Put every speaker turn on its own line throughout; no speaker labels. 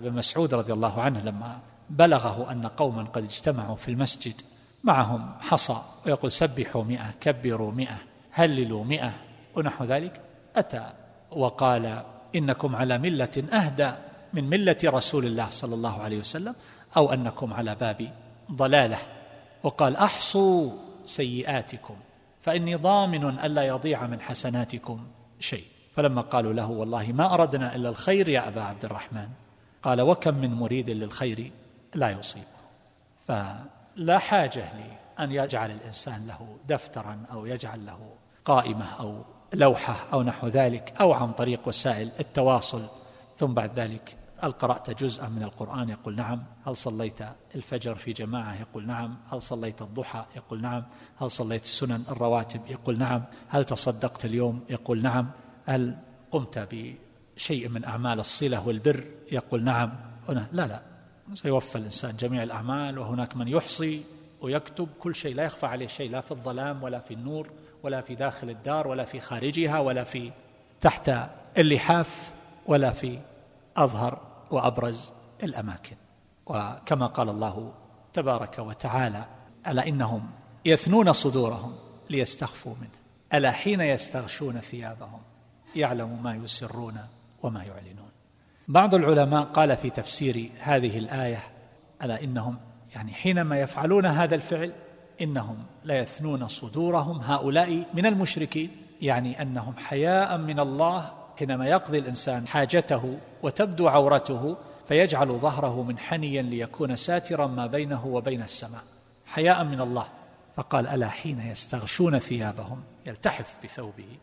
ابن مسعود رضي الله عنه لما بلغه أن قوما قد اجتمعوا في المسجد معهم حصى ويقول سبحوا مئة كبروا مئة هللوا مئة ونحو ذلك. أتى وقال إنكم على ملة أهدى من ملة رسول الله صلى الله عليه وسلم أو أنكم على باب ضلالة. وقال أحصوا سيئاتكم فإني ضامن ألا يضيع من حسناتكم شيء. فلما قالوا له والله ما أردنا إلا الخير يا أبا عبد الرحمن. قال وكم من مريد للخير لا يصيبه فلا حاجة لأن يجعل الإنسان له دفترا أو يجعل له قائمة أو لوحة أو نحو ذلك أو عن طريق وسائل التواصل. ثم بعد ذلك هل قرأت جزءا من القرآن؟ يقول نعم. هل صليت الفجر في جماعة؟ يقول نعم. هل صليت الضحى؟ يقول نعم. هل صليت السنن الرواتب؟ يقول نعم. هل تصدقت اليوم؟ يقول نعم. هل قمت بشيء من أعمال الصلة والبر؟ يقول نعم. هنا لا لا. سيوفى الإنسان جميع الأعمال وهناك من يحصي ويكتب. كل شيء لا يخفى عليه شيء لا في الظلام ولا في النور ولا في داخل الدار ولا في خارجها ولا في تحت اللحاف ولا في أظهر وأبرز الأماكن. وكما قال الله تبارك وتعالى ألا إنهم يثنون صدورهم ليستخفوا منه؟ ألا حين يستغشون ثيابهم يعلم ما يسرون وما يعلنون. بعض العلماء قال في تفسير هذه الآية ألا إنهم يعني حينما يفعلون هذا الفعل إنهم ليثنون صدورهم هؤلاء من المشركين. يعني أنهم حياء من الله حينما يقضي الإنسان حاجته وتبدو عورته فيجعل ظهره منحنيا ليكون ساترا ما بينه وبين السماء. حياء من الله. فقال ألا حين يستغشون ثيابهم يلتحف بثوبه.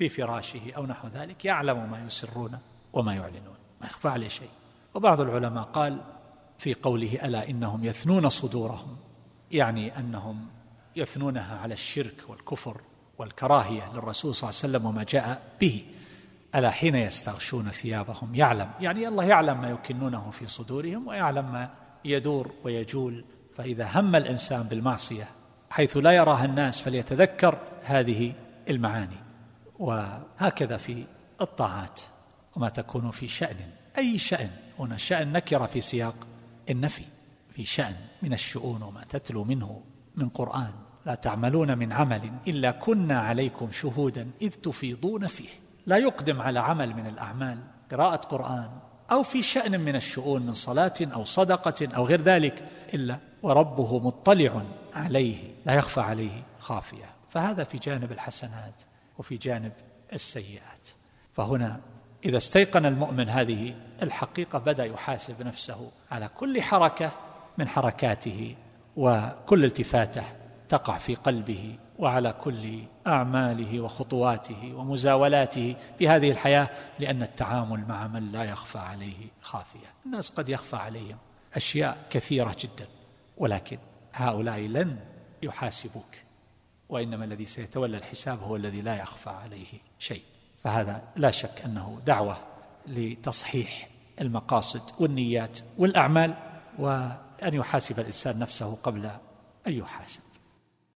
في فراشه أو نحو ذلك يعلم ما يسرون وما يعلنون ما يخفى عليه شيء. وبعض العلماء قال في قوله ألا إنهم يثنون صدورهم يعني أنهم يثنونها على الشرك والكفر والكراهية للرسول صلى الله عليه وسلم وما جاء به. ألا حين يستغشون ثيابهم؟ يعلم. يعني الله يعلم ما يكنونه في صدورهم ويعلم ما يدور ويجول. فإذا هم الإنسان بالمعصية حيث لا يراها الناس فليتذكر هذه المعاني. وهكذا في الطاعات وما تكون في شأن. أي شأن؟ هنا شأن نكرة في سياق النفي في شأن من الشؤون وما تتلو منه من قرآن. لا تعملون من عمل إلا كنا عليكم شهودا إذ تفيضون فيه. لا يقدم على عمل من الأعمال قراءة قرآن أو في شأن من الشؤون من صلاة أو صدقة أو غير ذلك إلا وربه مطلع عليه لا يخفى عليه خافية. فهذا في جانب الحسنات. وفي جانب السيئات. فهنا إذا استيقن المؤمن هذه الحقيقة بدأ يحاسب نفسه على كل حركة من حركاته وكل التفاته تقع في قلبه وعلى كل أعماله وخطواته ومزاولاته في هذه الحياة لأن التعامل مع من لا يخفى عليه خافية. الناس قد يخفى عليهم أشياء كثيرة جدا ولكن هؤلاء لن يحاسبوك. وإنما الذي سيتولى الحساب هو الذي لا يخفى عليه شيء. فهذا لا شك أنه دعوة لتصحيح المقاصد والنيات والأعمال وأن يحاسب الإنسان نفسه قبل أن يحاسب.